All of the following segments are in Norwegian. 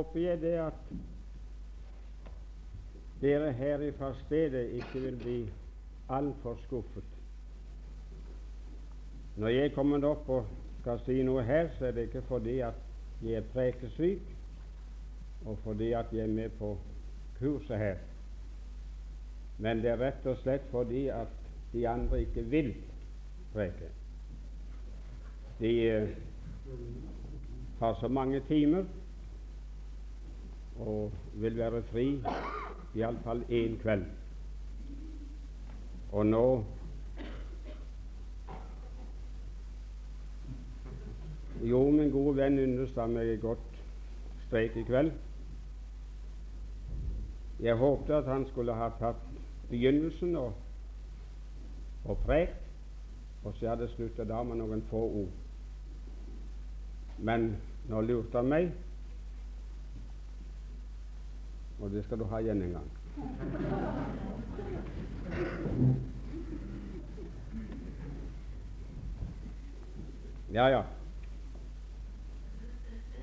håper jeg det at dere her fra stedet ikke vil bli altfor skuffet. Når jeg kommer opp og skal si noe her, så er det ikke fordi at jeg er prekesyk, og fordi at jeg er med på kurset her, men det er rett og slett fordi at de andre ikke vil preke. De uh, har så mange timer og vil være fri iallfall én kveld. Og nå Jo, min gode venn understand meg et godt streik i kveld. Jeg håpte at han skulle ha tatt begynnelsen og, og prekt, og så hadde jeg slutta da med noen få ord. Men nå lurte han meg, og det skal du ha igjen en gang. Ja, ja.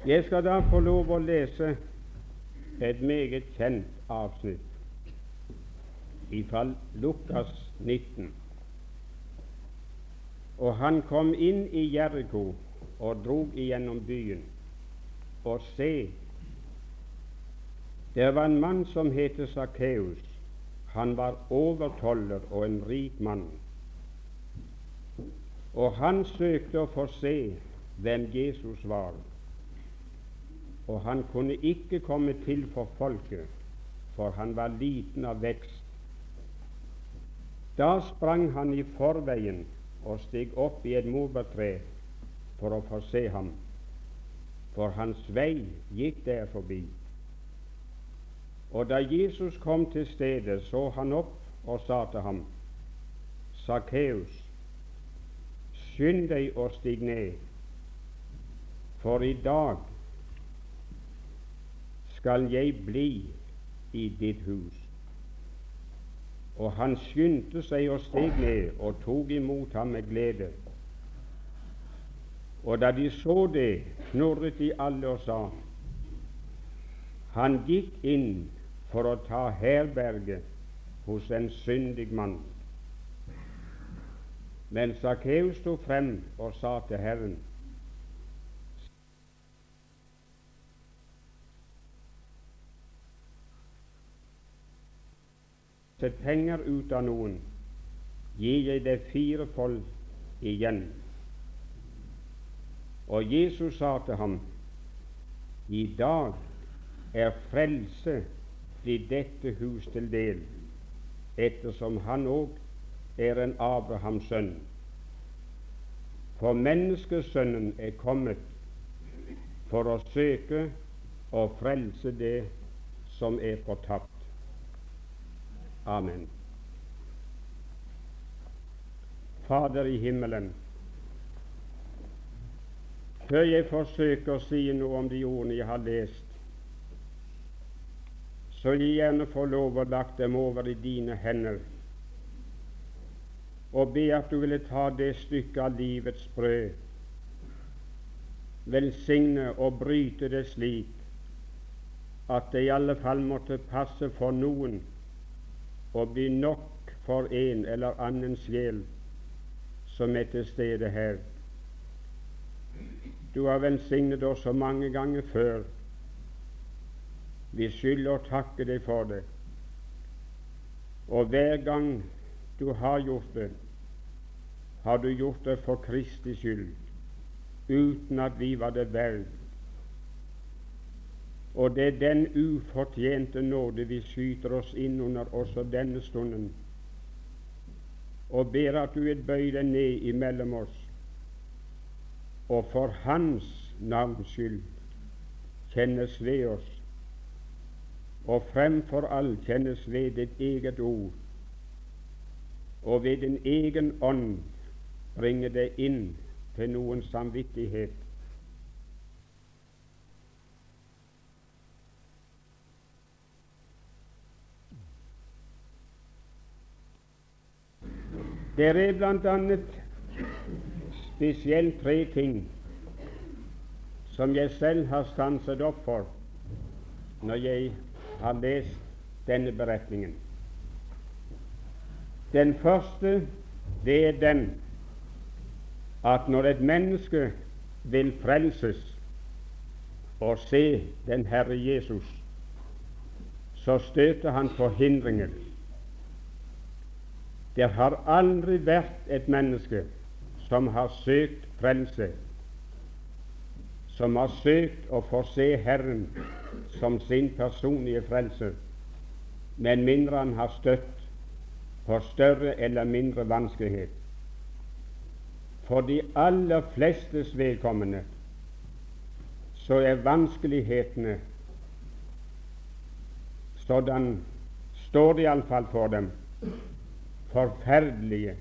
Jeg skal da få lov å lese et meget kjent avsnitt fra Lukas 19. Og han kom inn i Jeriko og drog igjennom byen. Og se, det var en mann som het Sakkeus. Han var overtoller og en rik mann. Og han søkte å få se hvem Jesus var. Og han kunne ikke komme til for folket, for han var liten av vekst. Da sprang han i forveien og steg opp i et morbærtre for å få se ham, for hans vei gikk der forbi. Og da Jesus kom til stedet, så han opp og sa til ham, Sakkeus, skynd deg å stig ned, for i dag skal jeg bli i ditt hus. Og han skyndte seg og steg ned og tok imot ham med glede. Og da de så det, knurret de alle og sa, han gikk inn for å ta herberge hos en syndig mann. Men Sakkeus sto frem og sa til Herren Sett penger ut av noen, gir jeg deg firefold igjen. Og Jesus sa til ham, i dag er frelse bli dette hus til del, ettersom han òg er en Abrahams sønn. For menneskesønnen er kommet for å søke og frelse det som er fortapt. Amen. Fader i himmelen, før jeg forsøker å si noe om de ordene jeg har lest, så gi gjerne få lov å lagt dem over i dine hender og be at du ville ta det stykket av livets brød, velsigne og bryte det slik at det i alle fall måtte passe for noen og bli nok for en eller annen sjel som er til stede her. Du har velsignet oss så mange ganger før vi skylder å takke deg for det. Og hver gang du har gjort det, har du gjort det for Kristi skyld, uten at vi var det verd. Og det er den ufortjente nåde vi skyter oss inn under også denne stunden, og ber at du vil bøye deg ned imellom oss, og for Hans navns skyld kjennes ved oss og fremfor alt kjennes ved ditt eget ord, og ved din egen ånd bringe det inn til noen samvittighet. Det er annet spesielt tre ting som jeg selv har stanset opp for når jeg har lest denne beretningen. Den første det er den at når et menneske vil frelses og se den Herre Jesus, så støter han på hindringer. Det har aldri vært et menneske som har søkt frelse, som har søkt å få se Herren som sin personlige frelser, men mindre han har støtt på større eller mindre vanskelighet. For de aller flestes vedkommende så er vanskelighetene Sådan står det iallfall for dem forferdelige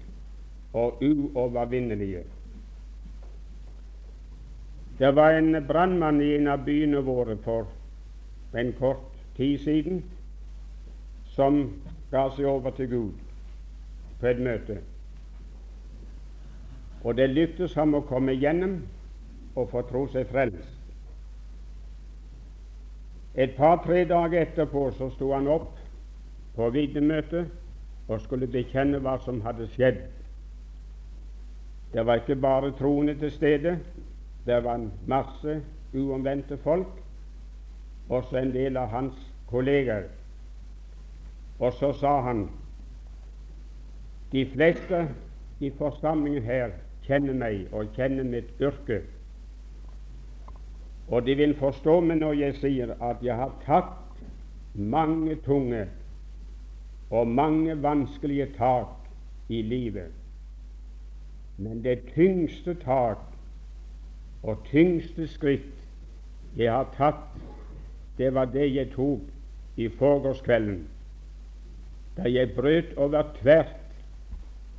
og uovervinnelige. Det var en brannmann i en av byene våre for en kort tid siden som ga seg over til Gud på et møte. Og det lyktes ham å komme gjennom og få tro seg frelst. Et par-tre dager etterpå så sto han opp på vitnemøtet og skulle bekjenne hva som hadde skjedd. Det var ikke bare troende til stede, det var en masse uomvendte folk, også en del av hans kolleger. Og så sa han de fleste i forsamlingen her kjenner meg og kjenner mitt yrke. Og de vil forstå meg når jeg sier at jeg har tatt mange tunge og mange vanskelige tak i livet. Men det tyngste tak og tyngste skritt jeg har tatt, det var det jeg tok i forgårdskvelden, da jeg brøt over tvert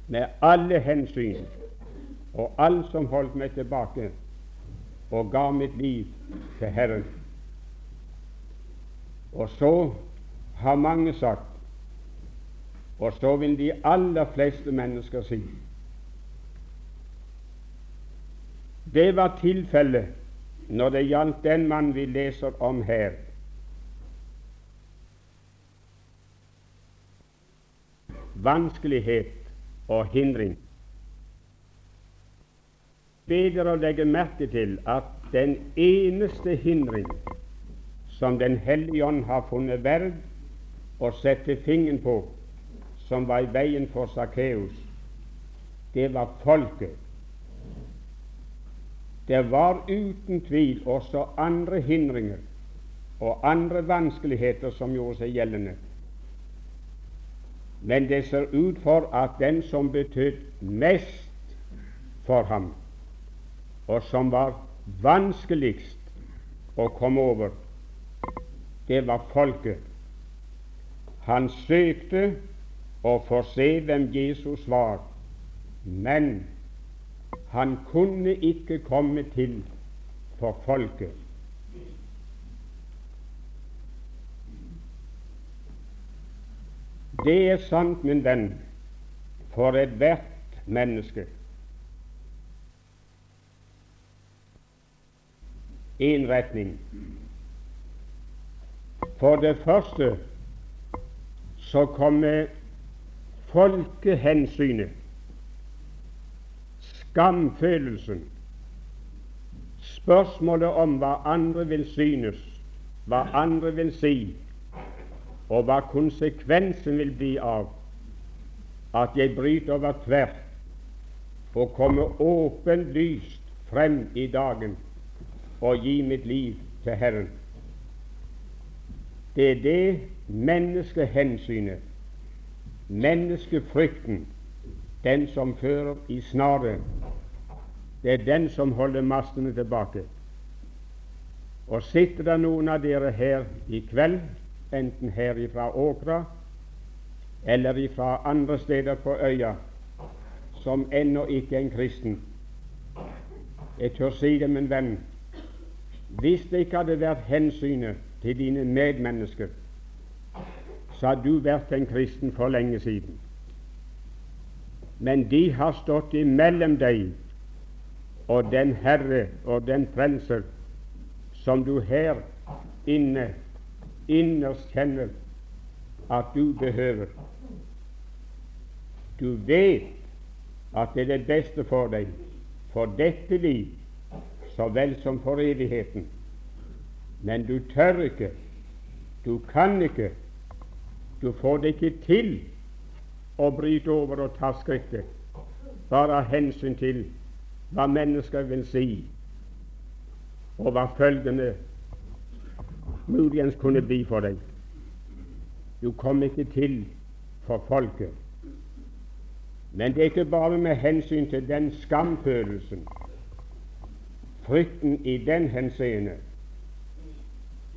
med alle hensyn og alt som holdt meg tilbake, og ga mitt liv til Herren. Og så har mange sagt, og så vil de aller fleste mennesker si Det var tilfellet når det gjaldt den mann vi leser om her. Vanskelighet og hindring. Bedre å legge merke til at den eneste hindring som Den hellige ånd har funnet verd å sette fingeren på, som var i veien for Sakkeus, det var folket. Det var uten tvil også andre hindringer og andre vanskeligheter som gjorde seg gjeldende. Men det ser ut for at den som betød mest for ham, og som var vanskeligst å komme over, det var folket. Han søkte å få se hvem Jesus var, men han kunne ikke komme til for folket. Det er sant, min venn, for ethvert menneske. Én retning. For det første så kommer folkehensynet, skamfølelsen, spørsmålet om hva andre vil synes, hva andre vil si, og hva konsekvensen vil bli av at jeg bryter over tvert og kommer åpenlyst frem i dagen og gir mitt liv til Herren. Det er det menneskehensynet, menneskefrykten, den som fører i snare. Det er den som holder massene tilbake. Og sitter det noen av dere her i kveld enten her ifra Åkra eller ifra andre steder på øya, som ennå ikke er en kristen. Jeg tør si det, min venn, hvis det ikke hadde vært hensynet til dine medmennesker, så hadde du vært en kristen for lenge siden. Men de har stått imellom deg og den Herre og den Frelser som du her inne innerst kjenner at du behøver. Du vet at det er det beste for deg, for dette liv så vel som for evigheten. Men du tør ikke, du kan ikke, du får det ikke til å bryte over og ta skrittet, bare av hensyn til hva mennesker vil si, og hva følgende muligens kunne bli for deg. Du kom ikke til for folket. Men det er ikke bare med hensyn til den skamfølelsen, frykten i den henseende.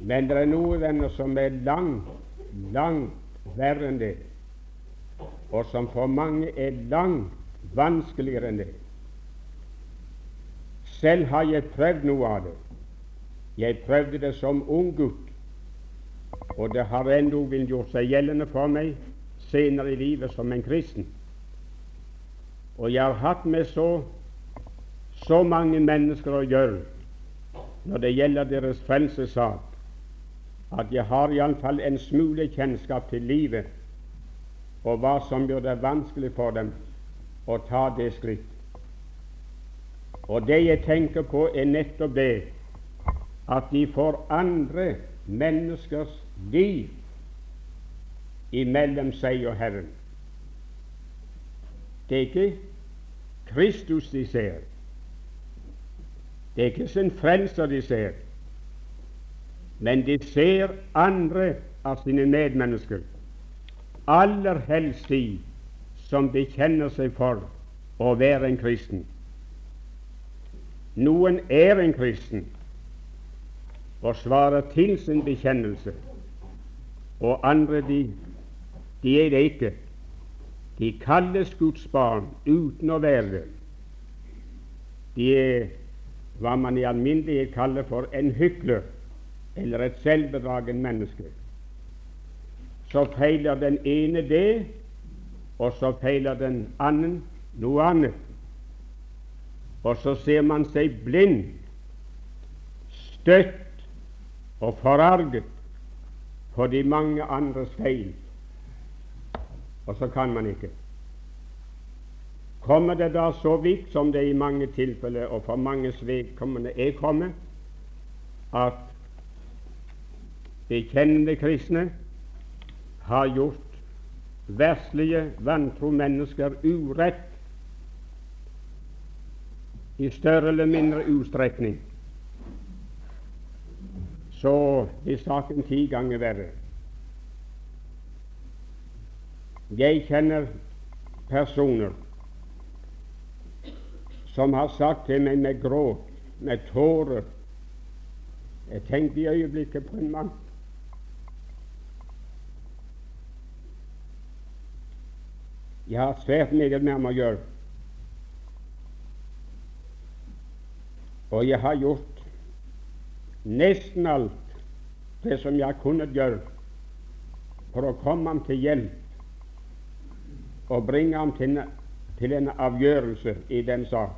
Men det er noe venner som er langt, langt verre enn det, og som for mange er langt vanskeligere enn det. Selv har jeg prøvd noe av det. Jeg prøvde det som ung gutt, og det har endog gjort seg gjeldende for meg senere i livet som en kristen. Og jeg har hatt med så, så mange mennesker å gjøre når det gjelder deres frelsessak, at jeg har iallfall en smule kjennskap til livet og hva som gjør det vanskelig for dem å ta det skritt. Og det jeg tenker på, er nettopp det at de får andre menneskers liv imellom seg og Herren. Det er ikke Kristus de ser. Det er ikke sin frelser de ser, men de ser andre av sine medmennesker, aller helst de som bekjenner seg for å være en kristen. Noen er en kristen, og svarer til sin bekjennelse. Og andre, de, de er det ikke. De kalles Guds barn uten å være det. De er hva man i alminnelighet kaller for en hykler eller et selvbedragen menneske. Så feiler den ene det, og så feiler den annen noe annet. Og så ser man seg blind, støtt og forarget på de mange andres feil. Og så kan man ikke. Kommer det da så vidt som det i mange tilfeller og for manges vedkommende er kommet, at bekjennende kristne har gjort verslige, vantro mennesker urett i større eller mindre utstrekning, så blir saken ti ganger verre. Jeg kjenner personer som har sagt til meg med gråt, med tårer Jeg tenkte i øyeblikket på en mann Jeg har svært meget med ham å gjøre. Og jeg har gjort nesten alt det som jeg kunne gjøre for å komme ham til hjelp og bringe ham til, til en avgjørelse i den sak.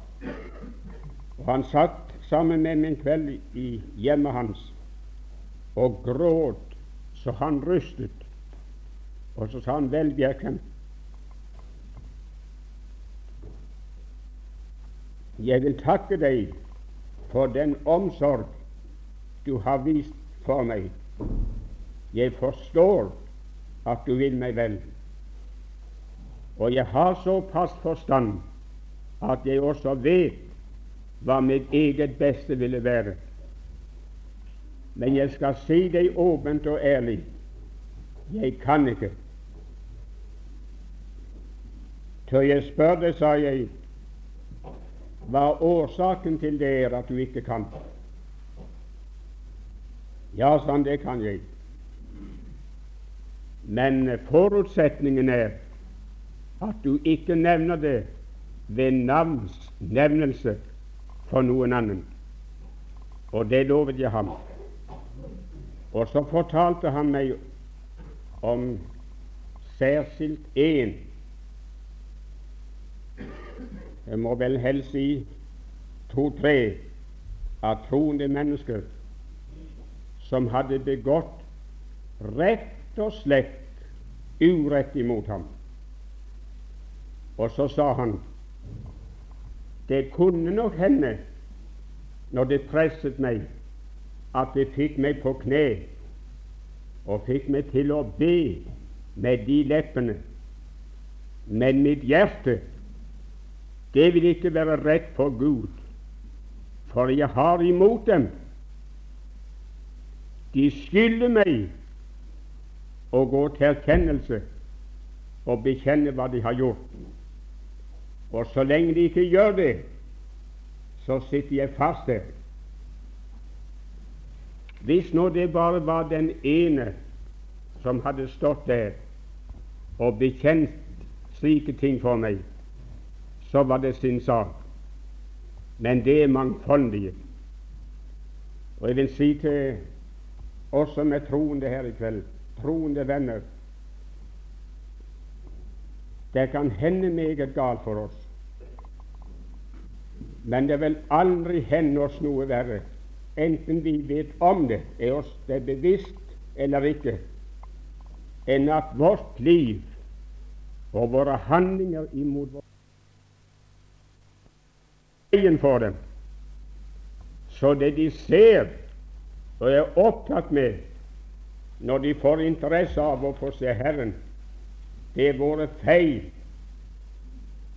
Og Han satt sammen med en kveld i hjemmet hans og gråt så han rystet. Og så sa han, vel, Bjerkreim, jeg vil takke deg for den omsorg du har vist for meg. Jeg forstår at du vil meg vel. Og jeg har såpass forstand at jeg også vet hva mitt eget beste ville være. Men jeg skal si deg åpent og ærlig jeg kan ikke. Tør jeg spørre deg, sa jeg, hva årsaken til det er at du ikke kan? Ja, sånn, det kan jeg. Men forutsetningen er at du ikke nevner det ved navnsnevnelse for noen annen. Og det lovet jeg ham. Og så fortalte han meg om særskilt én Jeg må vel helst si to-tre av troende mennesker som hadde begått rett og slett urett imot ham. Og så sa han det kunne nok hende, når det presset meg, at det fikk meg på kne og fikk meg til å be med de leppene. Men mitt hjerte, det vil ikke være rett for Gud, for jeg har imot dem. De skylder meg å gå til erkjennelse og bekjenne hva de har gjort. Og så lenge de ikke gjør det, så sitter jeg fast der. Hvis nå det bare var den ene som hadde stått der og bekjent slike ting for meg, så var det sin sak. Men det er mangfoldige. Og jeg vil si til oss som er troende her i kveld, troende venner Det kan hende meget galt for oss, men det vil aldri hende oss noe verre, enten vi vet om det, er oss det bevisst eller ikke, enn at vårt liv og våre handlinger imot vår veien for dem, så det de ser og er opptatt med når de får interesse av å få se Herren, det er våre feil,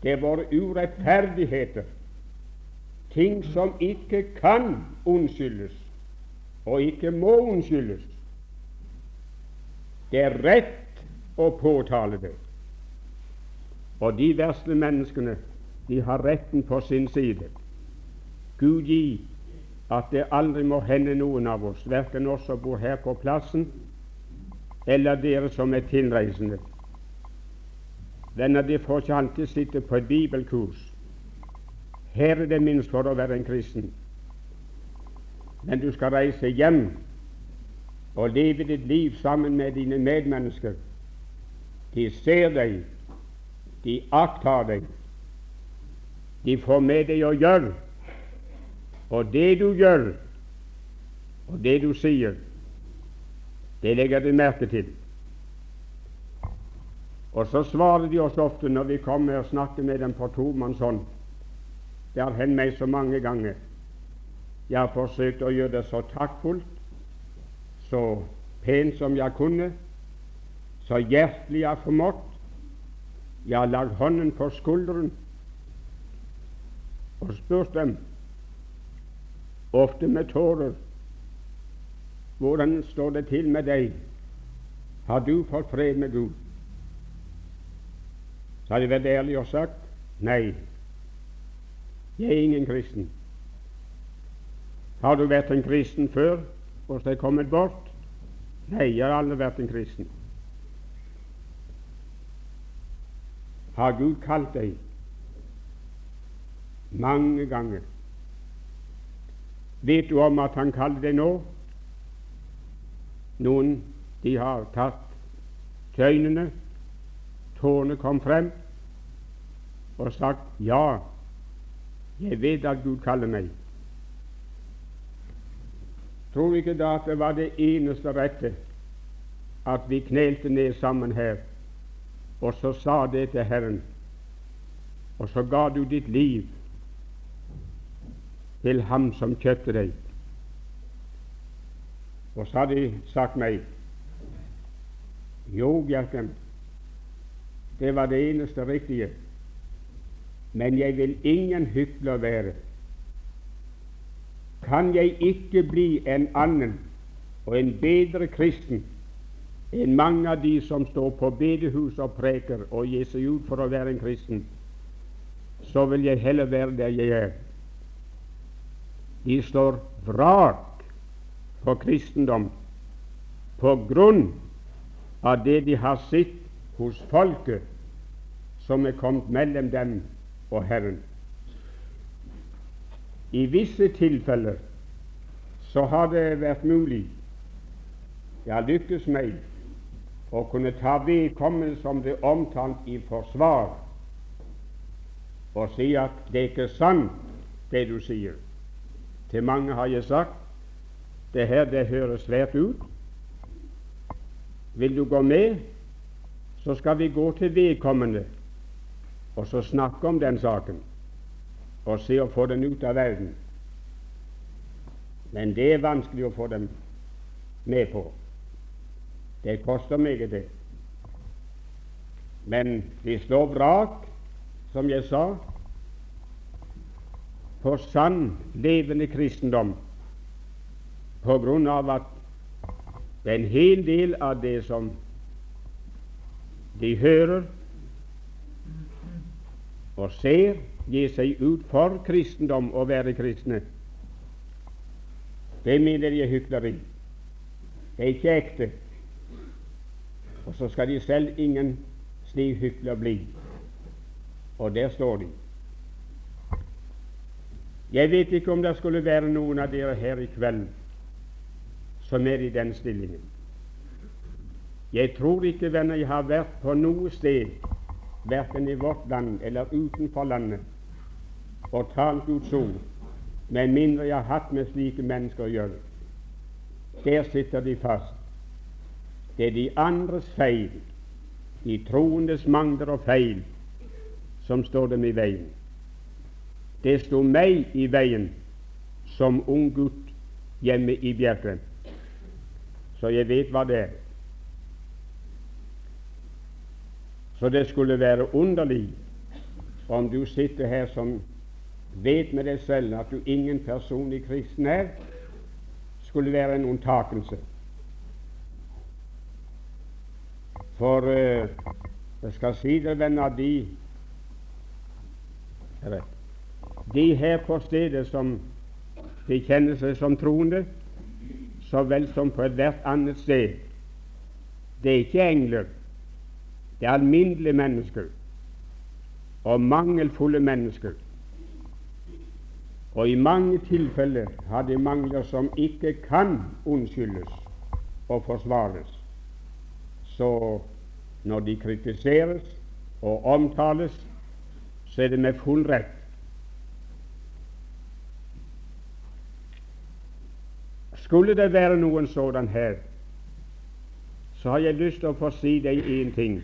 det er våre urettferdigheter, ting som ikke kan unnskyldes og ikke må unnskyldes. Det er rett å påtale det. Og de verste menneskene, de har retten på sin side. Gud gi at det aldri må hende noen av oss, verken oss som bor her på plassen, eller dere som er tilreisende. Venner, de får ikke alltid sitte på et bibelkurs. Her er det minst for å være en kristen. Men du skal reise hjem og leve ditt liv sammen med dine medmennesker. De ser deg, de aktar deg, de får med deg å gjøre. Og det du gjør, og det du sier, det legger de merke til. Og så svarer de oss ofte når vi kommer og snakker med dem på tomannshånd. Det har hendt meg så mange ganger. Jeg har forsøkt å gjøre det så taktfullt, så pent som jeg kunne, så hjertelig jeg har formått. Jeg har lagt hånden på skulderen og spurt dem, ofte med tårer, hvordan står det til med deg? Har du fått fred med Gud? Så har de vært ærlige og sagt nei, jeg er ingen kristen. Har du vært en kristen før og så er kommet bort? Nei, jeg har aldri vært en kristen. Har Gud kalt deg? Mange ganger. Vet du om at Han kaller deg nå? Noen de har tatt tøynene, tårene kom frem, og sagt ja, jeg vet at Gud kaller meg. Tror du ikke da at det var det eneste rette at vi knelte ned sammen her, og så sa det til Herren, og så ga du ditt liv til ham som kjøpte deg. Og så hadde de sagt meg Jo, Bjerken, det var det eneste riktige, men jeg vil ingen hykler være. Kan jeg ikke bli en annen og en bedre kristen enn mange av de som står på bedehus og preker og gir seg ut for å være en kristen, så vil jeg heller være der jeg er. De står vrak på kristendom på grunn av det de har sett hos folket som er kommet mellom dem og Herren. I visse tilfeller så har det vært mulig, ja, lykkes meg, å kunne ta vedkommende som det omtalt i forsvar, og si at det er ikke sant, det du sier. Til mange har jeg sagt det her det høres svært ut, vil du gå med, så skal vi gå til vedkommende og så snakke om den saken og se å få den ut av verden. Men det er vanskelig å få dem med på. Det koster meget, det. Men vi slår vrak, som jeg sa, på sann, levende kristendom på grunn av at en hel del av det som de hører og ser, gir seg ut for kristendom og være kristne. Det mener de er hykleri. Det er ikke ekte. Og så skal de selv ingen slik hykler bli. Og der står de. Jeg vet ikke om det skulle være noen av dere her i kveld som er i den stillingen. Jeg tror ikke, venner, jeg har vært på noe sted, verken i vårt land eller utenfor landet, og talt Guds ord, med mindre jeg har hatt med slike mennesker å gjøre. Der sitter de fast. Det er de andres feil, de troendes mangler og feil, som står dem i veien. Det sto meg i veien som ung gutt hjemme i Bjerkreim så jeg vet hva det er. Så det skulle være underlig om du sitter her som vet med deg selv at du ingen personlig kristen er, skulle være en unntakelse. For uh, jeg skal si det, venner, de de her på stedet som de kjenner seg som troende, så vel som på ethvert annet sted. Det er ikke engler, det er alminnelige mennesker og mangelfulle mennesker. Og i mange tilfeller har de mangler som ikke kan unnskyldes og forsvares. Så når de kritiseres og omtales, så er det med full rett. Skulle det være noen sådan her, så har jeg lyst til å få si deg én ting.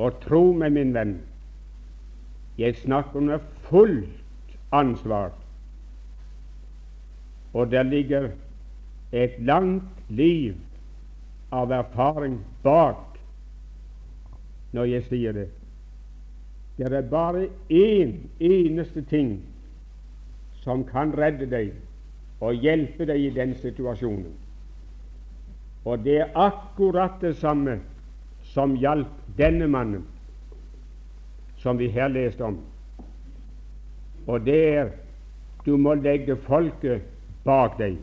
Og tro meg, min venn, jeg snakker med fullt ansvar. Og der ligger et langt liv av erfaring bak når jeg sier det. Det er bare én eneste ting som kan redde deg og hjelpe deg i den situasjonen. Og det er akkurat det samme som hjalp denne mannen som vi her leste om. Og det er du må legge folket bak deg.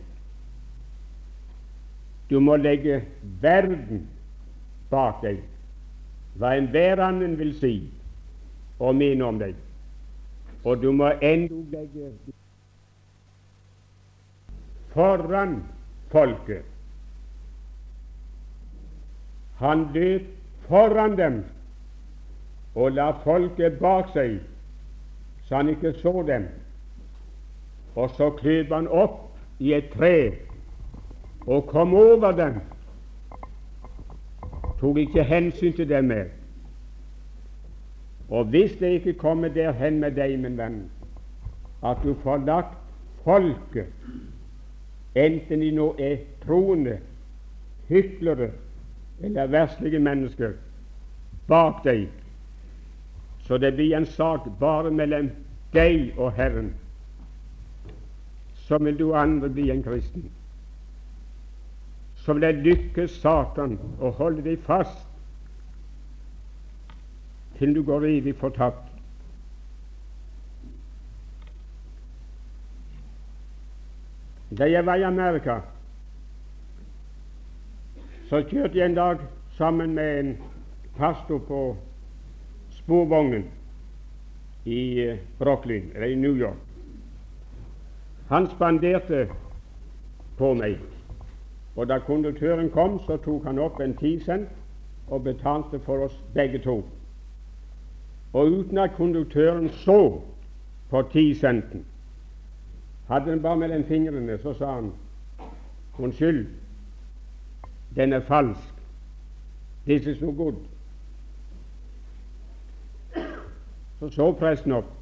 Du må legge verden bak deg, hva enhver annen vil si og mene om deg. Og du må endog legge foran folket. Han løp foran dem og la folket bak seg, så han ikke så dem. Og så kløp han opp i et tre og kom over dem. Tok ikke hensyn til dem mer. Og hvis det ikke kommer derhen med deg, min venn, at du får lagt folket enten de nå er troende, hyklere eller verslige mennesker, bak deg, så det blir en sak bare mellom deg og Herren, så vil du andre bli en kristen. Så vil det lykkes Satan å holde deg fast til du går evig fortapt. Da jeg var i Amerika, så kjørte jeg en dag sammen med en pastor på sporvognen i eh, Brooklyn, eller i New York. Han spanderte på meg, og da konduktøren kom, så tok han opp en ti cent og betalte for oss begge to. Og uten at konduktøren så på ti centen, hadde han bare mellom fingrene, så sa han unnskyld, den er falsk. This is no good. Så så presten opp.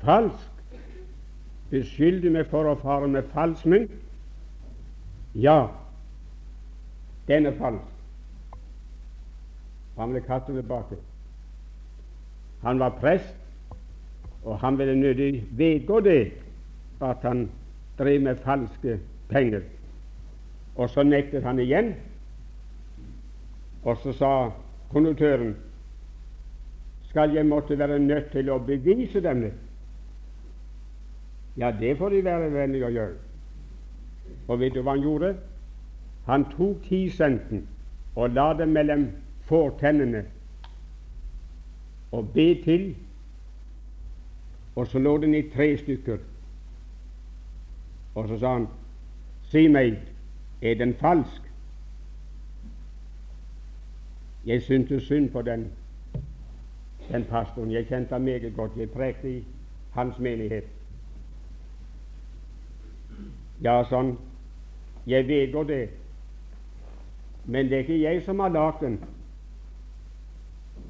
Falsk. Beskylder meg for å fare med falsk mynt. Ja, den er falsk. Han ble kastet tilbake. Han var prest, og han ville nødig vedgå det, at han drev med falske penger. Og så nektet han igjen, og så sa konduktøren skal jeg måtte være nødt til å bevise dem det? Ja, det får de være vennlige å gjøre. Og vet du hva han gjorde? Han tok tisenten og la dem mellom fortennene og be til, og så lå den i tre stykker. Og så sa han, si meg, er den falsk? Jeg syntes synd på den, den pastoren. Jeg kjente ham meget godt. Jeg prekte i hans menighet. Ja, sånn, jeg vedgår det, men det er ikke jeg som har lagd den.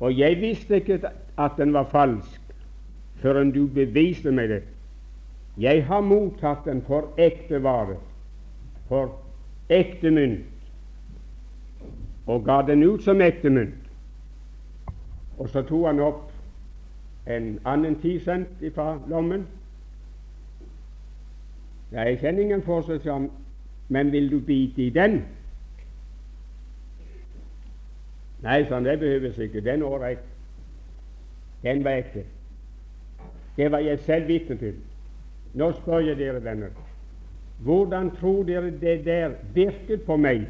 Og jeg visste ikke at den var falsk før du beviste meg det. Jeg har mottatt den for ekte vare, for ekte mynt, og ga den ut som ekte mynt. Og så tok han opp en annen tisent fra lommen. Jeg kjenner ingen sa han, men vil du bite i den? Nei, sånn, det behøves ikke. Den ålreit. Den var ekte. Det var jeg selv vitne til. Nå spør jeg dere venner, hvordan tror dere det der virket på meg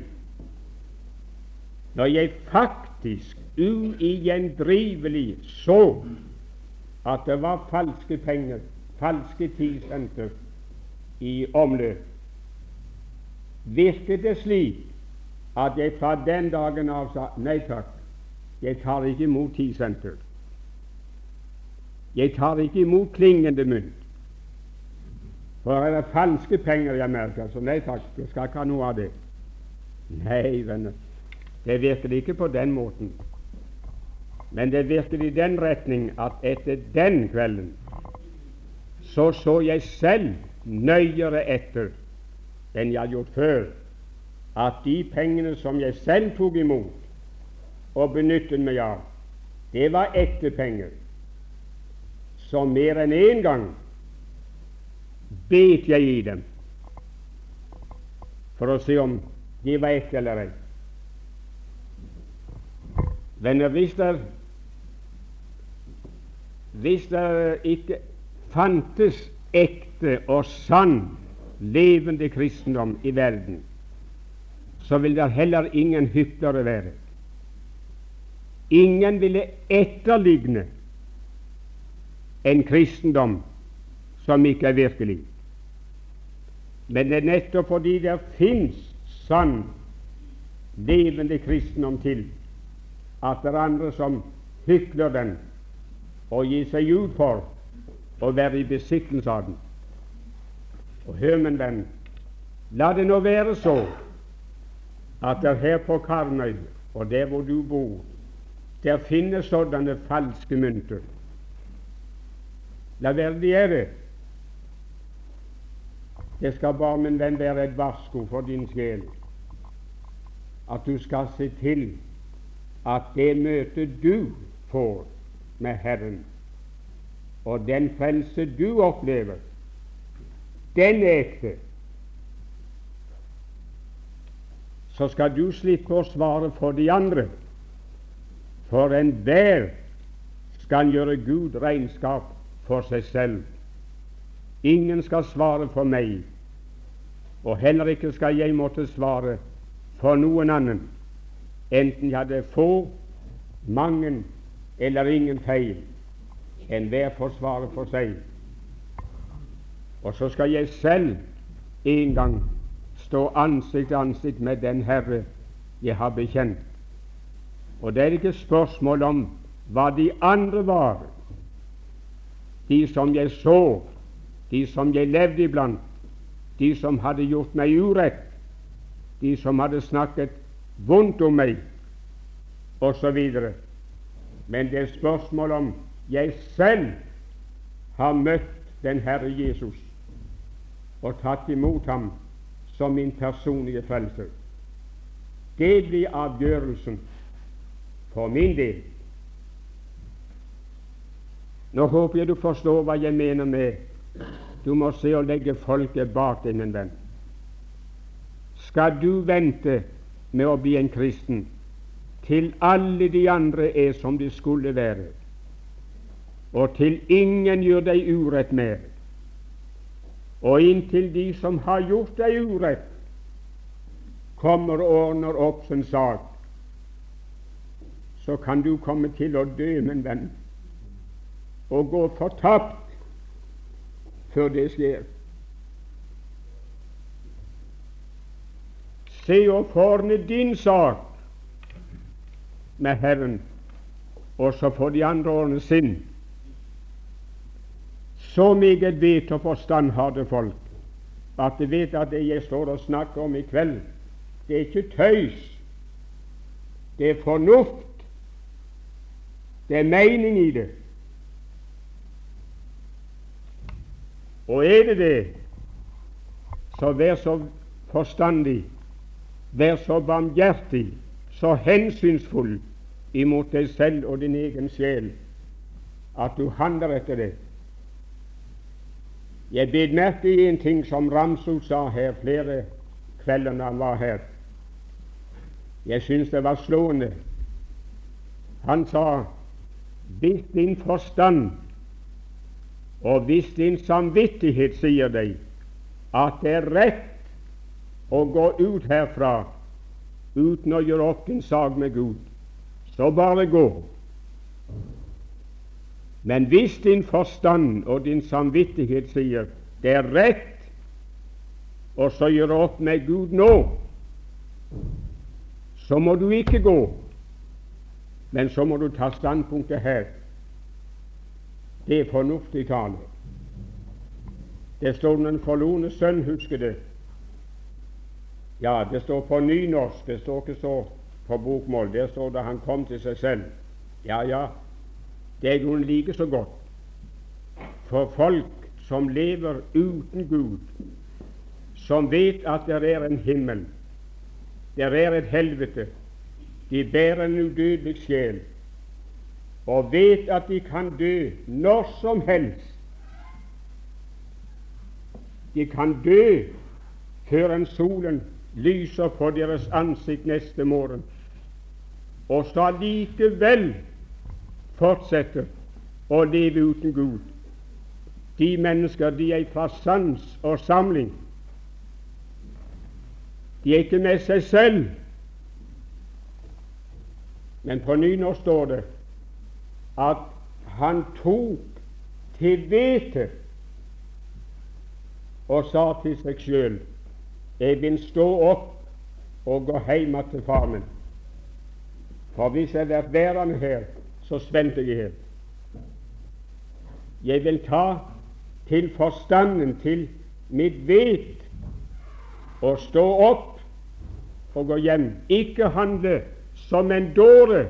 når jeg faktisk uigjendrivelig så at det var falske penger, falske tisenter, i omløp? Virket det slik at jeg fra den dagen av sa nei takk, jeg tar ikke imot tisenter. Jeg tar ikke imot klingende mynt. For det falske penger jeg merker, så nei takk, jeg skal ikke ha noe av det. Nei, venner, det virker ikke på den måten. Men det virker i den retning at etter den kvelden så så jeg selv nøyere etter enn jeg har gjort før, at de pengene som jeg selv tok imot og benyttet meg av, det var ekte penger. Så mer enn én gang bet jeg i dem for å se om de ekte eller ei. Venner, hvis der, hvis der ikke fantes ekte og sann levende kristendom i verden, så vil det heller ingen hyklere være. Ingen ville etterligne en kristendom som ikke er virkelig. Men det er nettopp fordi det fins sann, levende kristendom til, at det er andre som hykler den og gir seg ut for å være i besittelse av den. Og hør, min venn, la det nå være så at det her på Karmøy, og der hvor du bor, der finnes sånne falske mynter. La være de er det. Det skal bare, min venn, være et varsko for din sjel at du skal se til at det møtet du får med Herren, og den frelse du opplever, den er ekte. Så skal du slippe å svare for de andre, for enhver skal gjøre Gud regnskap for seg selv. Ingen skal svare for meg, og heller ikke skal jeg måtte svare for noen annen, enten jeg hadde få, mange eller ingen feil. Enhver får svare for seg. Og så skal jeg selv en gang stå ansikt til ansikt med den Herre jeg har bekjent. Og det er ikke spørsmål om hva de andre var, de som jeg så, de som jeg levde iblant, de som hadde gjort meg urett, de som hadde snakket vondt om meg, osv. Men det er spørsmål om jeg selv har møtt den Herre Jesus og tatt imot ham som min personlige frelser. Det blir avgjørelsen for min del. Nå håper jeg du forstår hva jeg mener med du må se og legge folket bak deg, min venn. Skal du vente med å bli en kristen til alle de andre er som de skulle være, og til ingen gjør deg urett mer, og inntil de som har gjort deg urett, kommer og ordner opp sin sak, så kan du komme til å dø, min venn og gå fortapt før det skjer. Se og forne din sak med Herren, og så får de andre ordne sin. Så meget vet og forstand har det folk at de vet at det jeg står og snakker om i kveld, det er ikke tøys. Det er fornuft. Det er mening i det. Og er det det, så vær så forstandig, vær så barmhjertig, så hensynsfull imot deg selv og din egen sjel at du handler etter det. Jeg bet merke i en ting som Ramsrud sa her flere kvelder da han var her. Jeg syns det var slående. Han sa hvis din forstand og hvis din samvittighet sier deg at det er rett å gå ut herfra uten å gjøre opp din sak med Gud, så bare gå. Men hvis din forstand og din samvittighet sier det er rett å så gjøre opp med Gud nå, så må du ikke gå, men så må du ta standpunktet her. Det er fornuftig tale. Det står den forlorne sønn, husker det. Ja, det står på nynorsk, det står ikke så på bokmål. Der står det 'han kom til seg selv'. Ja, ja, det er jo like så godt. For folk som lever uten Gud, som vet at det er en himmel, det er et helvete, de bærer en udødelig sjel, og vet at de kan dø når som helst. De kan dø før en solen lyser på deres ansikt neste morgen, og så likevel fortsette å leve uten Gud. De mennesker de er fra sans og samling. De er ikke med seg selv. Men på nynorsk står det at han tok til vettet og sa til seg sjøl jeg vil stå opp og gå hjem til far min. For hvis jeg blir værende her, så sventer jeg her. Jeg vil ta til forstanden, til mitt vet, og stå opp og gå hjem. Ikke handle som en dåre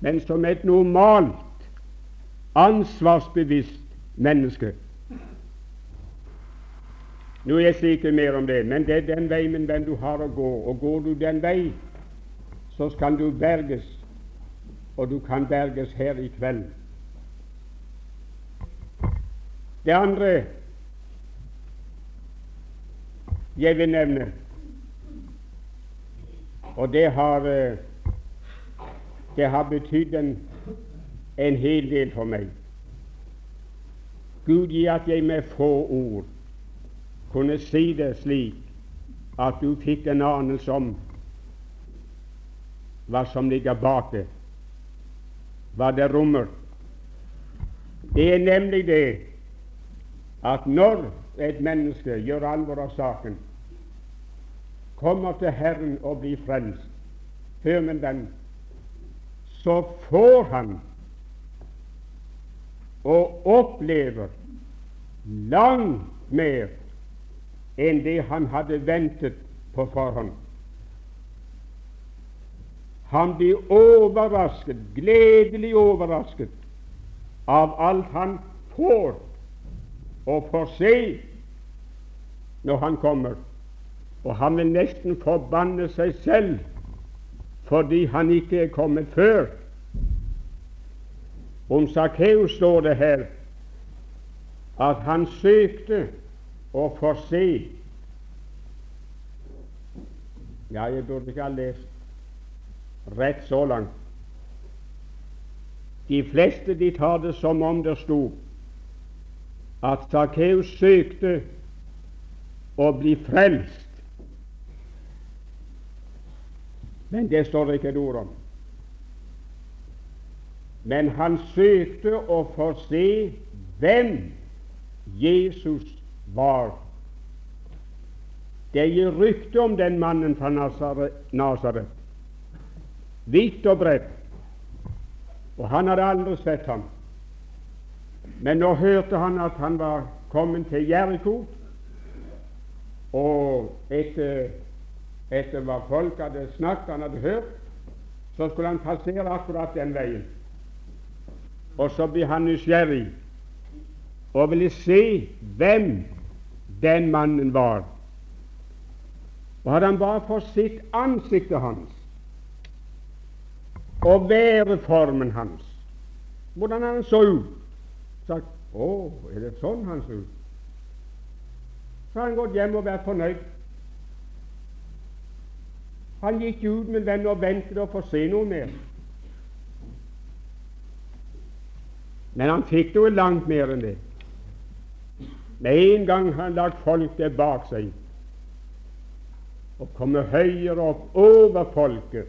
men som et normalt, ansvarsbevisst menneske. Nå er jeg sikker mer om det, men det er den vei min venn du har å gå. Og går du den vei, så skal du berges, og du kan berges her i kveld. Det andre jeg vil nevne, og det har uh, det har betydd en, en hel del for meg. Gud gi at jeg med få ord kunne si det slik at du fikk en anelse om hva som ligger bak det, hva det rommer. Det er nemlig det at når et menneske gjør alvor av saken, kommer til Herren og blir frelst, hør min venn, så får han og opplever langt mer enn det han hadde ventet på forhånd. Han blir overrasket, gledelig overrasket, av alt han får og får se når han kommer. Og han vil nesten forbanne seg selv fordi han ikke er kommet før. Om Sakkeus står det her at han søkte å få se Ja, jeg burde ikke ha lest rett så langt. De fleste de tar det som om det sto at Sakkeus søkte å bli frelst. Men det står det ikke et ord om. Men han søkte å få se hvem Jesus var. Det gir rykte om den mannen fra Nasaret, vidt og bredt, og han hadde aldri sett ham. Men nå hørte han at han var kommet til Jeriko, og etter, etter hva folk hadde snakket, han hadde hørt, så skulle han passere akkurat den veien. Og så blir han nysgjerrig og ville se hvem den mannen var. Og hadde han bare fått sett ansiktet hans og væreformen hans, hvordan han så ut, sagt 'Å, er det sånn han ser ut?' Så har han gått hjem og vært fornøyd. Han gikk ut, med venn, og ventet å få se noe mer. Men han fikk noe langt mer enn det. Med en gang han lagt folket bak seg og kom høyere opp over folket,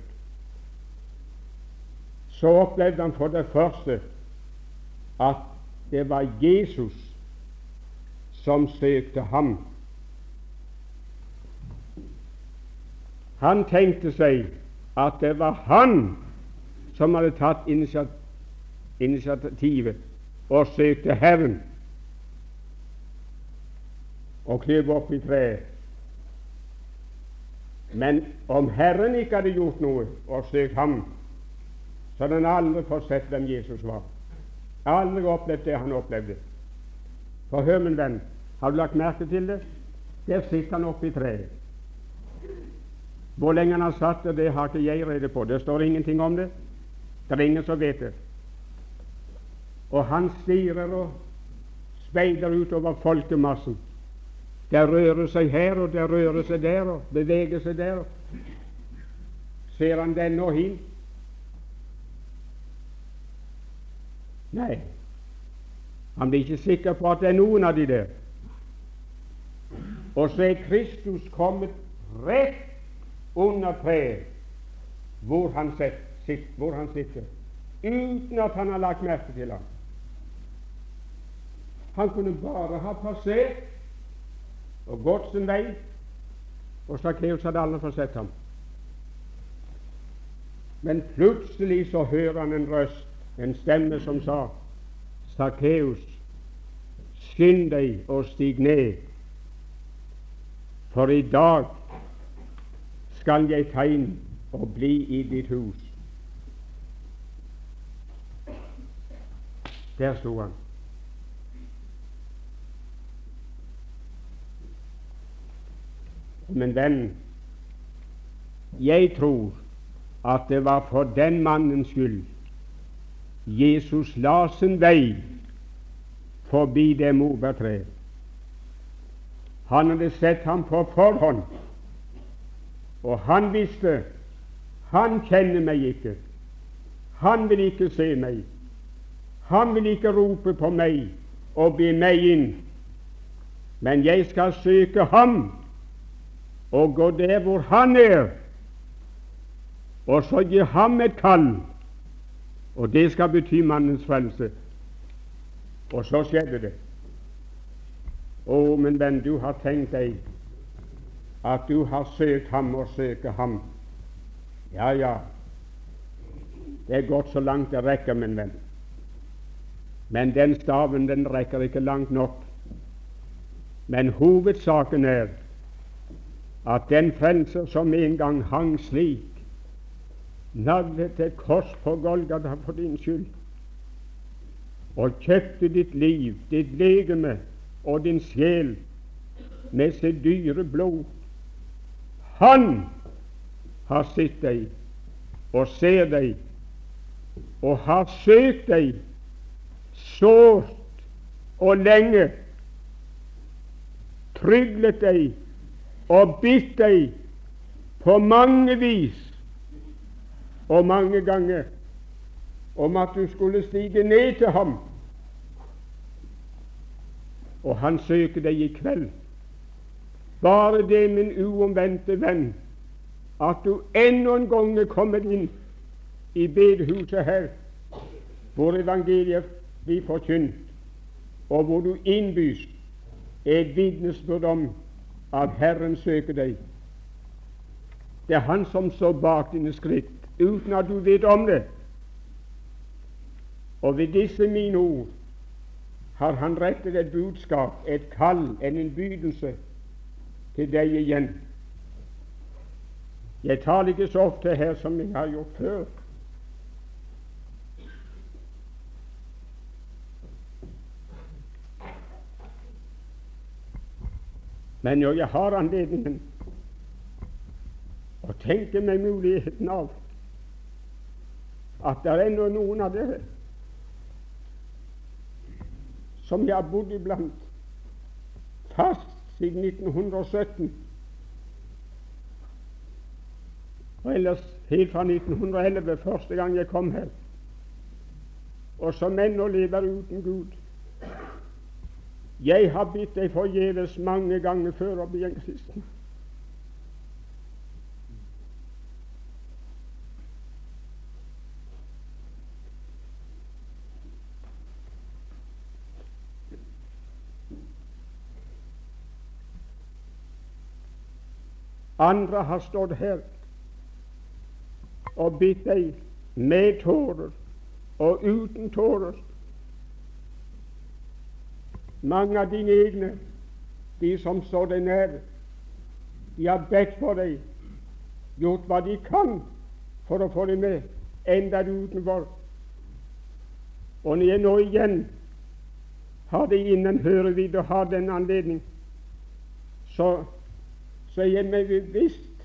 så opplevde han for det første at det var Jesus som søkte ham. Han tenkte seg at det var han som hadde tatt initiativet og søkte Herren og klev opp i treet. Men om Herren ikke hadde gjort noe og søkt ham, så hadde han aldri fått sett hvem Jesus var. Aldri opplevd det han opplevde. For hør, min venn, har du lagt merke til det? Der sitter han oppe i treet. Hvor lenge han har satt det, det har ikke jeg rede på. Det står ingenting om det. Det er ingen som vet det. Og han stirrer og speider utover folkemassen. Det rører seg her, og det rører seg der, og beveger seg der. Ser han den og hin? Nei, han blir ikke sikker på at det er noen av de der. Og så er Kristus kommet rett under treet hvor han, sitter, hvor han sitter, uten at han har lagt merke til ham. Han kunne bare ha passert og gått sin vei, og Sakkeus hadde aldri fått sett ham. Men plutselig så hører han en røst, en stemme som sa Sakkeus, skynd deg og stig ned, for i dag skal jeg ta inn og bli i ditt hus. Der sto han. Men venn, jeg tror at det var for den mannens skyld Jesus la sin vei forbi det morbærtreet. Han hadde sett ham på forhånd, og han visste han kjenner meg ikke. Han vil ikke se meg. Han vil ikke rope på meg og be meg inn. Men jeg skal søke ham og gå der hvor han er, og så gi ham et kall. Og det skal bety mannens frelse. Og så skjedde det. Å, min venn, du har tenkt deg at du har søkt ham og søker ham. Ja, ja, det er gått så langt det rekker, min venn. Men den staven, den rekker ikke langt nok. Men hovedsaken er at den frelser som en gang hang slik, naglet et kors på Golgata for din skyld, og kjøpte ditt liv, ditt legeme og din sjel med sitt dyre blod. Han har sett deg og ser deg og har søkt deg sårt og lenge, tryglet deg og bitt deg på mange vis og mange ganger om at du skulle stige ned til ham. Og han søker deg i kveld. Bare det, min uomvendte venn, at du enda en gang er kommet inn i bedehuset her, hvor evangeliet blir forkynt, og hvor du innbys et vitnesbyrd om at Herren søker deg. Det er Han som står bak dine skritt, uten at du vet om det. Og ved disse mine ord har Han rettet et budskap, et kall, en innbydelse til deg igjen. Jeg taler ikke så ofte her som jeg har gjort før. Men når jeg har anledningen og tenker meg muligheten av at det er noen av dere som jeg har bodd iblant fast siden 1917, og ellers helt fra 1911, første gang jeg kom her, og som ennå lever uten Gud. Jeg har bitt deg forgjeves mange ganger før å bli en kristen. Andre har stått her og bitt deg med tårer og uten tårer mange av dine egne, de som står deg nær, de har bedt for deg, gjort hva de kan for å få deg med, enda du utenfor. Og når jeg nå igjen har det innen hørevidde og har den anledning, så, så er jeg meg bevisst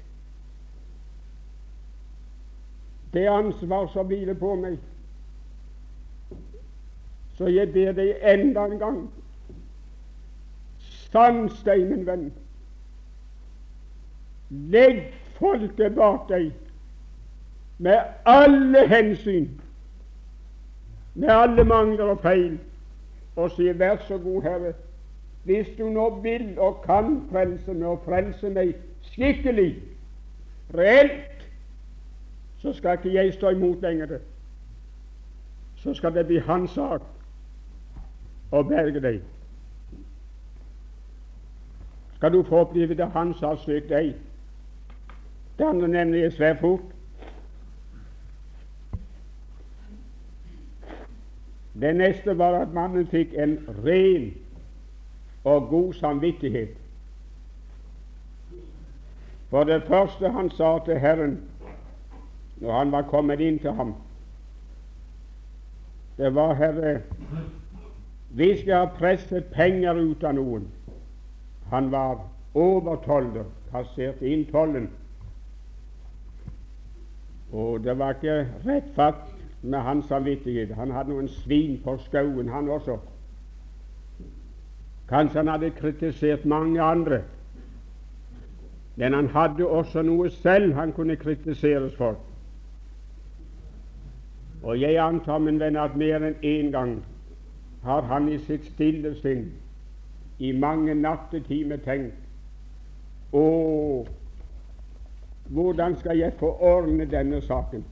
det ansvar som hviler på meg. Så jeg ber deg enda en gang Stans deg, min venn. Legg folket bak deg med alle hensyn, med alle mangler og feil, og si vær så god, Herre, hvis du nå vil og kan frelse meg, og frelse meg skikkelig, reelt, så skal ikke jeg stå imot lenger. Så skal det bli hans sak å berge deg skal du få oppleve det Han sa søkt deg. Det nevner jeg svært fort. Det neste var at mannen fikk en ren og god samvittighet. For det første han sa til Herren når han var kommet inn til ham, det var Herre, vi skal ha presset penger ut av noen. Han var overtolder, kasserte inn tollen. Og det var ikke rett fatt med hans samvittighet. Han hadde noen svin på skauen, han også. Kanskje han hadde kritisert mange andre, men han hadde også noe selv han kunne kritiseres for. Og jeg antar, min venn, at mer enn én gang har han i sitt stille sinn i mange nattetimer tenkt Å, hvordan skal jeg få ordne denne saken?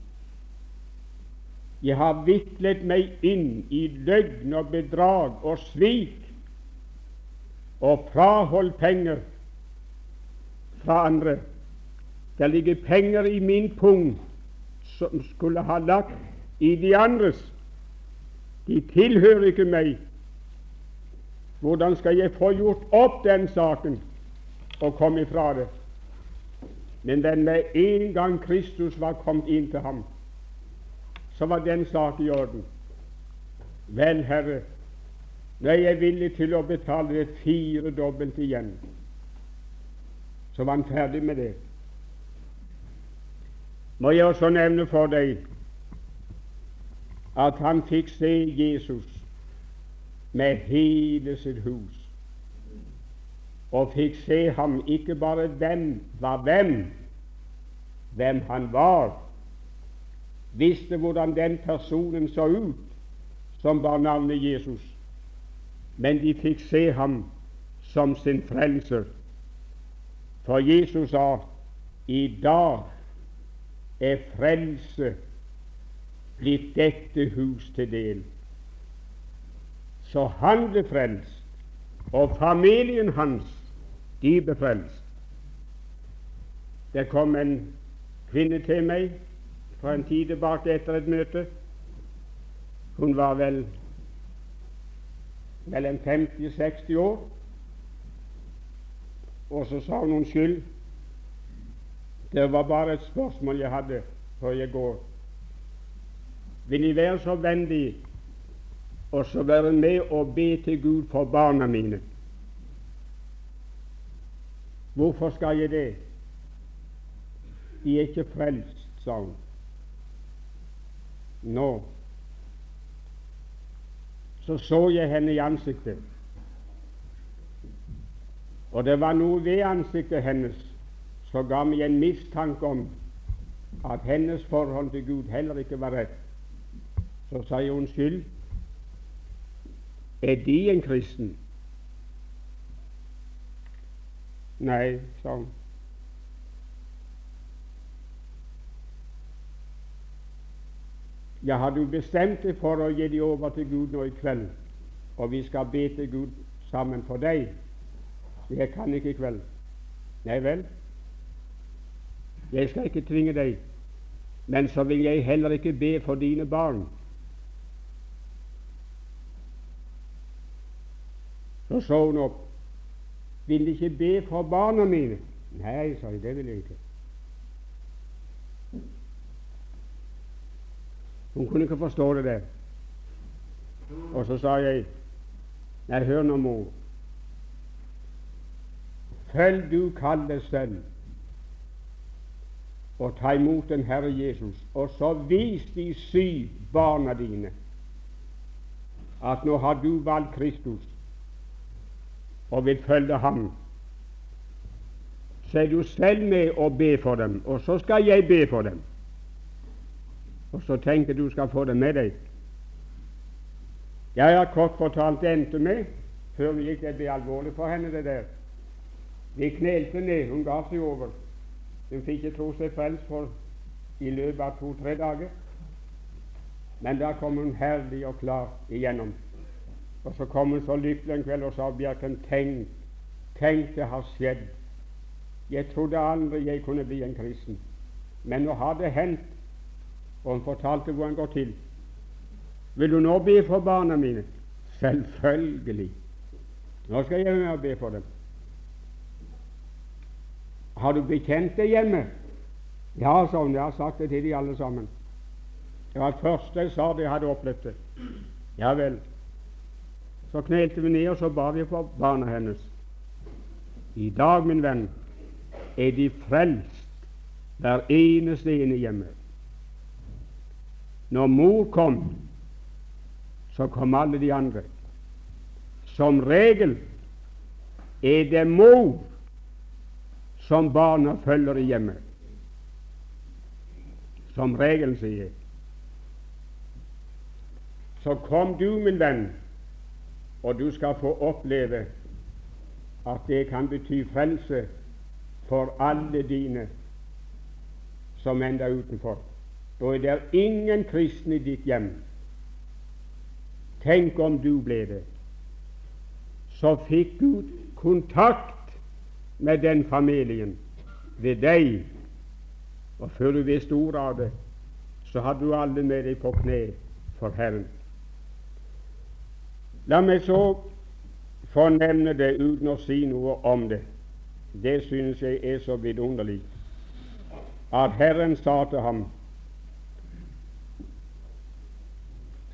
Jeg har viklet meg inn i løgn og bedrag og svik og fraholdt penger fra andre. Det ligger penger i min pung som skulle ha lagt i de andres. De tilhører ikke meg. Hvordan skal jeg få gjort opp den saken og komme ifra det? Men den med en gang Kristus var kommet inn til ham, så var den sak i orden. Vel, Herre, når jeg er villig til å betale det firedobbelt igjen, så var han ferdig med det. Må jeg også nevne for deg at han fikk se Jesus med hele sitt hus, og fikk se ham ikke bare hvem var hvem, hvem han var, visste hvordan den personen så ut som bar navnet Jesus, men de fikk se ham som sin frelser. For Jesus sa i dag er frelse blitt dette hus til del. Så han ble frelst, og familien hans, de ble frelst. Det kom en kvinne til meg for en tid tilbake etter et møte. Hun var vel mellom 50 og 60 år. Og så sa hun unnskyld, det var bare et spørsmål jeg hadde før jeg går. Vil De være så vennlig og så være med og be til Gud for barna mine? Hvorfor skal jeg det? De er ikke frelst, sa hun. Nå så så jeg henne i ansiktet, og det var noe ved ansiktet hennes som ga meg en mistanke om at hennes forhold til Gud heller ikke var rett. Så sa jeg unnskyld. Er De en kristen? Nei, sa hun. Ja, har du bestemt deg for å gi dem over til Gud nå i kveld, og vi skal be til Gud sammen for deg? Jeg kan ikke i kveld. Nei vel, jeg skal ikke tvinge deg, men så vil jeg heller ikke be for dine barn. Så så hun opp. Vil ikke be for barna mine? Nei, sa jeg, det vil jeg ikke. Hun kunne ikke forstå det der. Og så sa jeg, nei, hør nå, mor. Følg du kalles sønn, og ta imot den Herre Jesus, og så vis de syv barna dine at nå har du valgt Kristus, og vil følge ham, så er du selv med og be for dem, og så skal jeg be for dem. Og så tenker du skal få det med deg. Jeg har kort fortalt endte med, før vi gikk det ble alvorlig for henne, det der. Vi knelte ned, hun ga seg over. Hun fikk ikke tro seg frelst for i løpet av to-tre dager. Men da kom hun herlig og klar igjennom. Og så kom hun så lykkelig en kveld og sa Bjerken, tenk, tenk det har skjedd. Jeg trodde aldri jeg kunne bli en kristen, men nå har det hendt. Og han fortalte hvor han går til. Vil du nå be for barna mine? Selvfølgelig. Nå skal jeg med og be for dem. Har du bekjente hjemme? Ja, sa hun. Jeg har sagt det til de alle sammen. Det var det første jeg sa da jeg hadde opplevd det. Ja vel. Så knelte vi ned, og så ba vi for barna hennes. I dag, min venn, er de frelst, hver eneste ene hjemme. Når mor kom, så kom alle de andre. Som regel er det mor som barna følger i hjemmet. Som regel, sier. Så kom du, min venn, og du skal få oppleve at det kan bety frelse for alle dine som enda utenfor. Er det ingen kristne i ditt hjem. Tenk om du ble det. Så fikk Gud kontakt med den familien ved deg, og før du visste ordet av det, så hadde du alle med deg på kne for Herren. La meg så få nevne det uten å si noe om det. Det synes jeg er så vidunderlig. at Herren sa til ham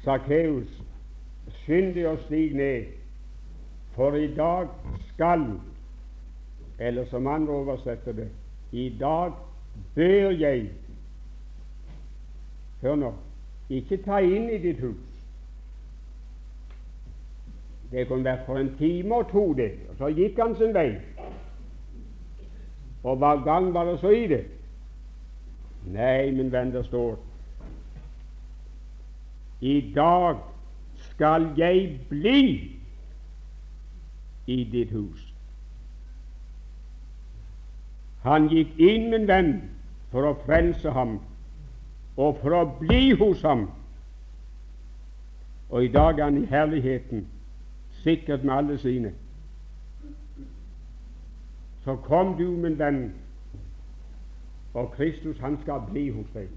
Sakkeus, skynd deg å stige ned, for i dag skal Eller som andre oversetter det i dag bør jeg Hør nå ikke ta inn i ditt hus. Det kunne vært for en time og to, det. Og så gikk han sin vei. Og hver gang var det så i det? Nei, min venn, det står I dag skal jeg bli i ditt hus. Han gikk inn, min venn, for å frelse ham og for å bli hos ham. Og i dag er han i herligheten, sikkert med alle sine. Så kom du, min venn, og Kristus han skal bli hos deg.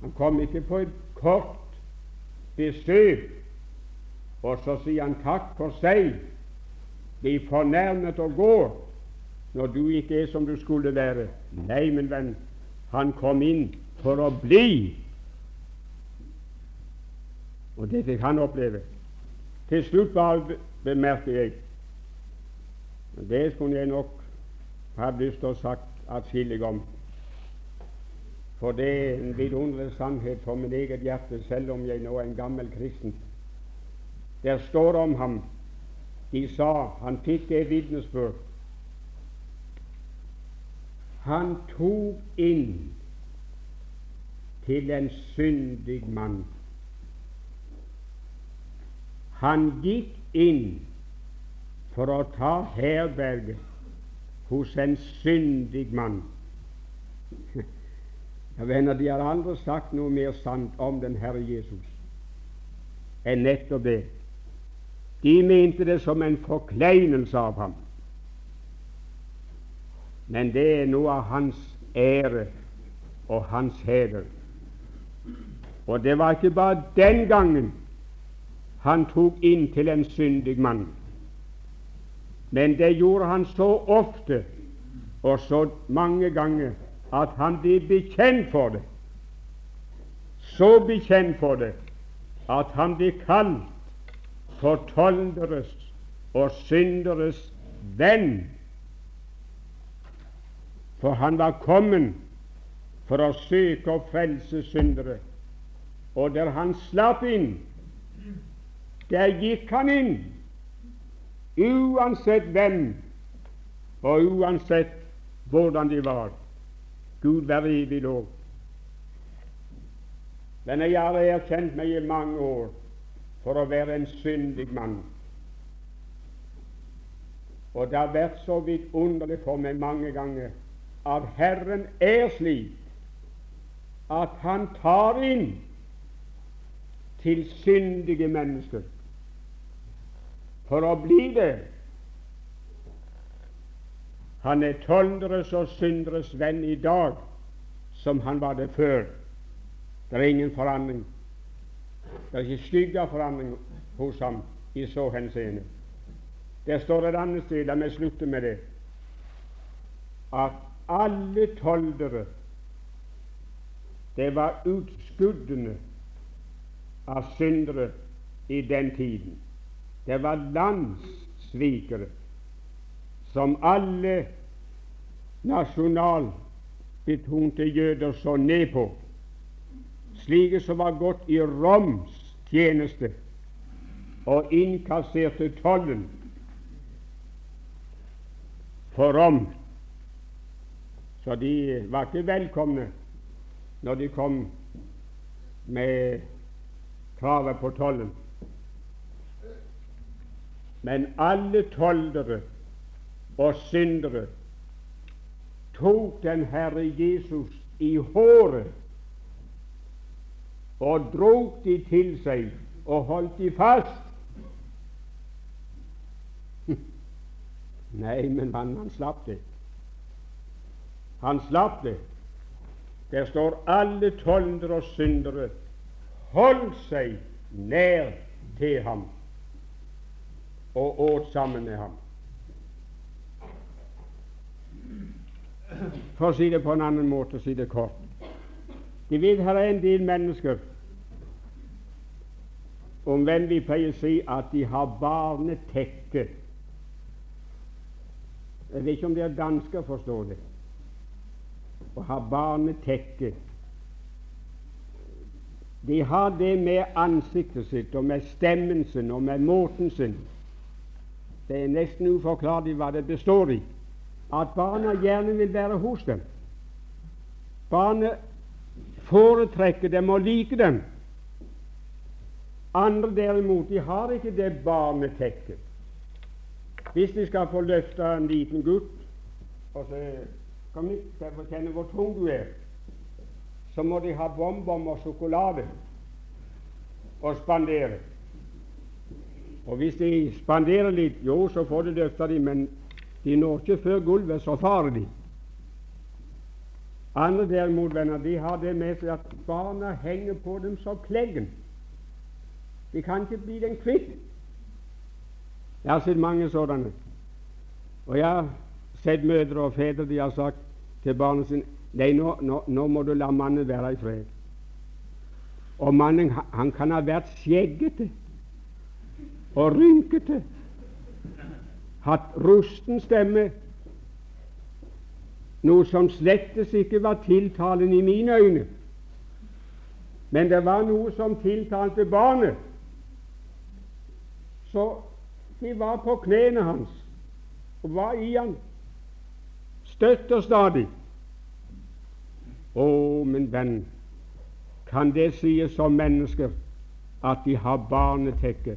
Han kom ikke på et kort besøk, og så sier han takk for seg, bli fornærmet og går når du ikke er som du skulle være. Nei, min venn, han kom inn for å bli. Og det fikk han oppleve. Til slutt bare bemerker jeg Det skulle jeg nok ha lyst til å sagt atskillig om. For det er en vidunderlig sannhet for min eget hjerte, selv om jeg nå er en gammel kristen. Der står om ham De sa han fikk det vitnesbyrd. Han tok inn til en syndig mann. Han gikk inn for å ta herberge hos en syndig mann. Ja, venner, De har aldri sagt noe mer sant om den Herre Jesus enn nettopp det. De mente det som en forkleinelse av ham. Men det er noe av hans ære og hans heder. Og det var ikke bare den gangen han tok inn til en syndig mann. Men det gjorde han så ofte og så mange ganger at han blir bekjent for det. Så bekjent for det at han blir kalt for tolderes og synderes venn. For han var kommet for å søke å frelse syndere. Og der han slapp inn, der gikk han inn, uansett hvem og uansett hvordan de var. Gud være evig lov. Men jeg har erkjent meg i mange år for å være en syndig mann. Og det har vært så vidunderlig for meg mange ganger at Herren er slik at Han tar inn til syndige mennesker for å bli det. Han er tolderes og synderes venn i dag som han var det før. Det er ingen forandring. Det er ikke skygge forandring hos ham i så henseende. Der står et annet sted, la meg slutte med det, at alle toldere det var utskuddene av syndere i den tiden. Det var landssvikere som alle nasjonalbetonte jøder så ned på, slike som var gått i Roms tjeneste og innkasserte tollen for Rom. Så de var ikke velkomne når de kom med kravet på tollen. Men alle toldere og syndere tok den Herre Jesus i håret og drog de til seg og holdt de fast. Nei, men han, han slapp det. Han slapp det. Der står alle toldere og syndere holdt seg nær til ham og åt sammen med ham. For å si det på en annen måte, å si det kort. De vet her er en del mennesker om hvem vi pleier å si at de har barnetekke. Jeg vet ikke om dere dansker forstår det. Å ha barnetekke. De har det med ansiktet sitt og med stemmen sin og med måten sin. Det er nesten uforklarlig hva det består i. At barna gjerne vil være hos dem. Barnet foretrekker dem og liker dem. Andre derimot, de har ikke det barnetekket. Hvis de skal få løfta en liten gutt og så Kom hit, skal jeg få kjenne hvor tung du er. Så må de ha bonbon og sjokolade og spandere. Og hvis de spanderer litt, jo, så får de løfta dem, men de når ikke før gulvet, så farer de. Andre derimot, venner, de har det med seg at barna henger på dem som kleggen. De kan ikke bli den kvitt. Jeg har sett mange sådanne. Og jeg har sett mødre og fedre de har sagt til barna sine Nei, nå, nå, nå må du la mannen være i fred. Og mannen han kan ha vært skjeggete og rynkete, hatt rusten stemme, noe som slettes ikke var tiltalende i mine øyne. Men det var noe som tiltalte barnet. Så de var på knærne hans og var i han støtt og stadig. Å, min venn, kan det sies om mennesker at de har barnetekke?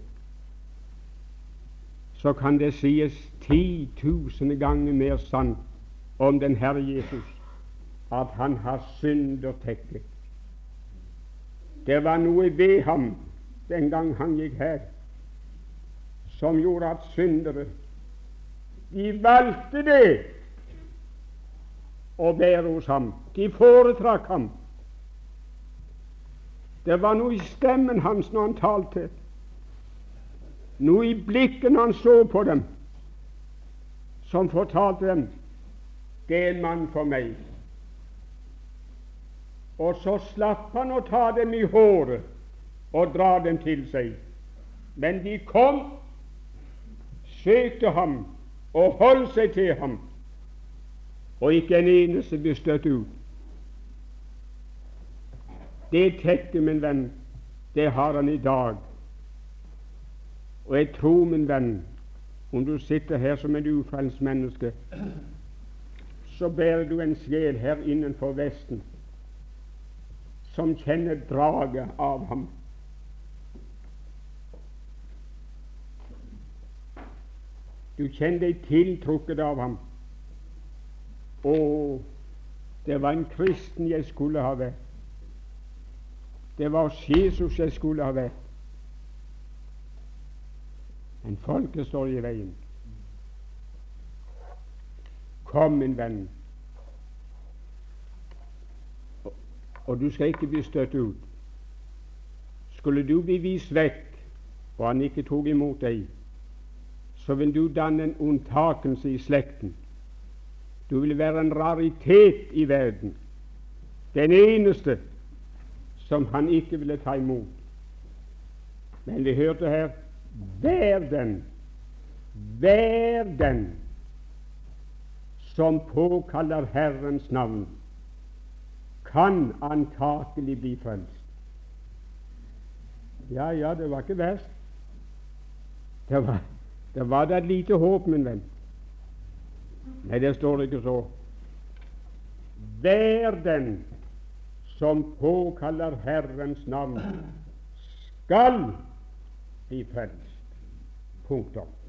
Så kan det sies titusende ganger mer sant om den Herre Jesus at han har syndertekke. Det var noe ved ham den gang han gikk her som gjorde at syndere de valgte det å være hos ham. De foretrakk ham. Det var noe i stemmen hans når han talte, noe i blikket når han så på dem, som fortalte dem det er en mann for meg. Og så slapp han å ta dem i håret og dra dem til seg. Men de kom søkte ham og holdt seg til ham, og ikke en eneste ble støtt ut. Det tekket, min venn, det har han i dag. Og jeg tror, min venn, om du sitter her som et ufrelst menneske, så bærer du en sjel her innenfor Vesten som kjenner draget av ham. Du kjenner deg tiltrukket av ham. Å, det var en kristen jeg skulle ha vært. Det var Jesus jeg skulle ha vært. Men folket står i veien. Kom, min venn. Og, du skal ikke bli støtt ut. Skulle du bli vist vekk, og han ikke tok imot deg, så vil du danne en unntakelse i slekten. Du vil være en raritet i verden, den eneste som han ikke ville ta imot. Men vi hørte her vær den, vær den som påkaller Herrens navn, kan antakelig bli frelst. Ja, ja, det var ikke verst. Det var det var da et lite håp, min venn. Nei, det står ikke så. Vær den som påkaller Herrens navn, skal bli frelst. Punktum.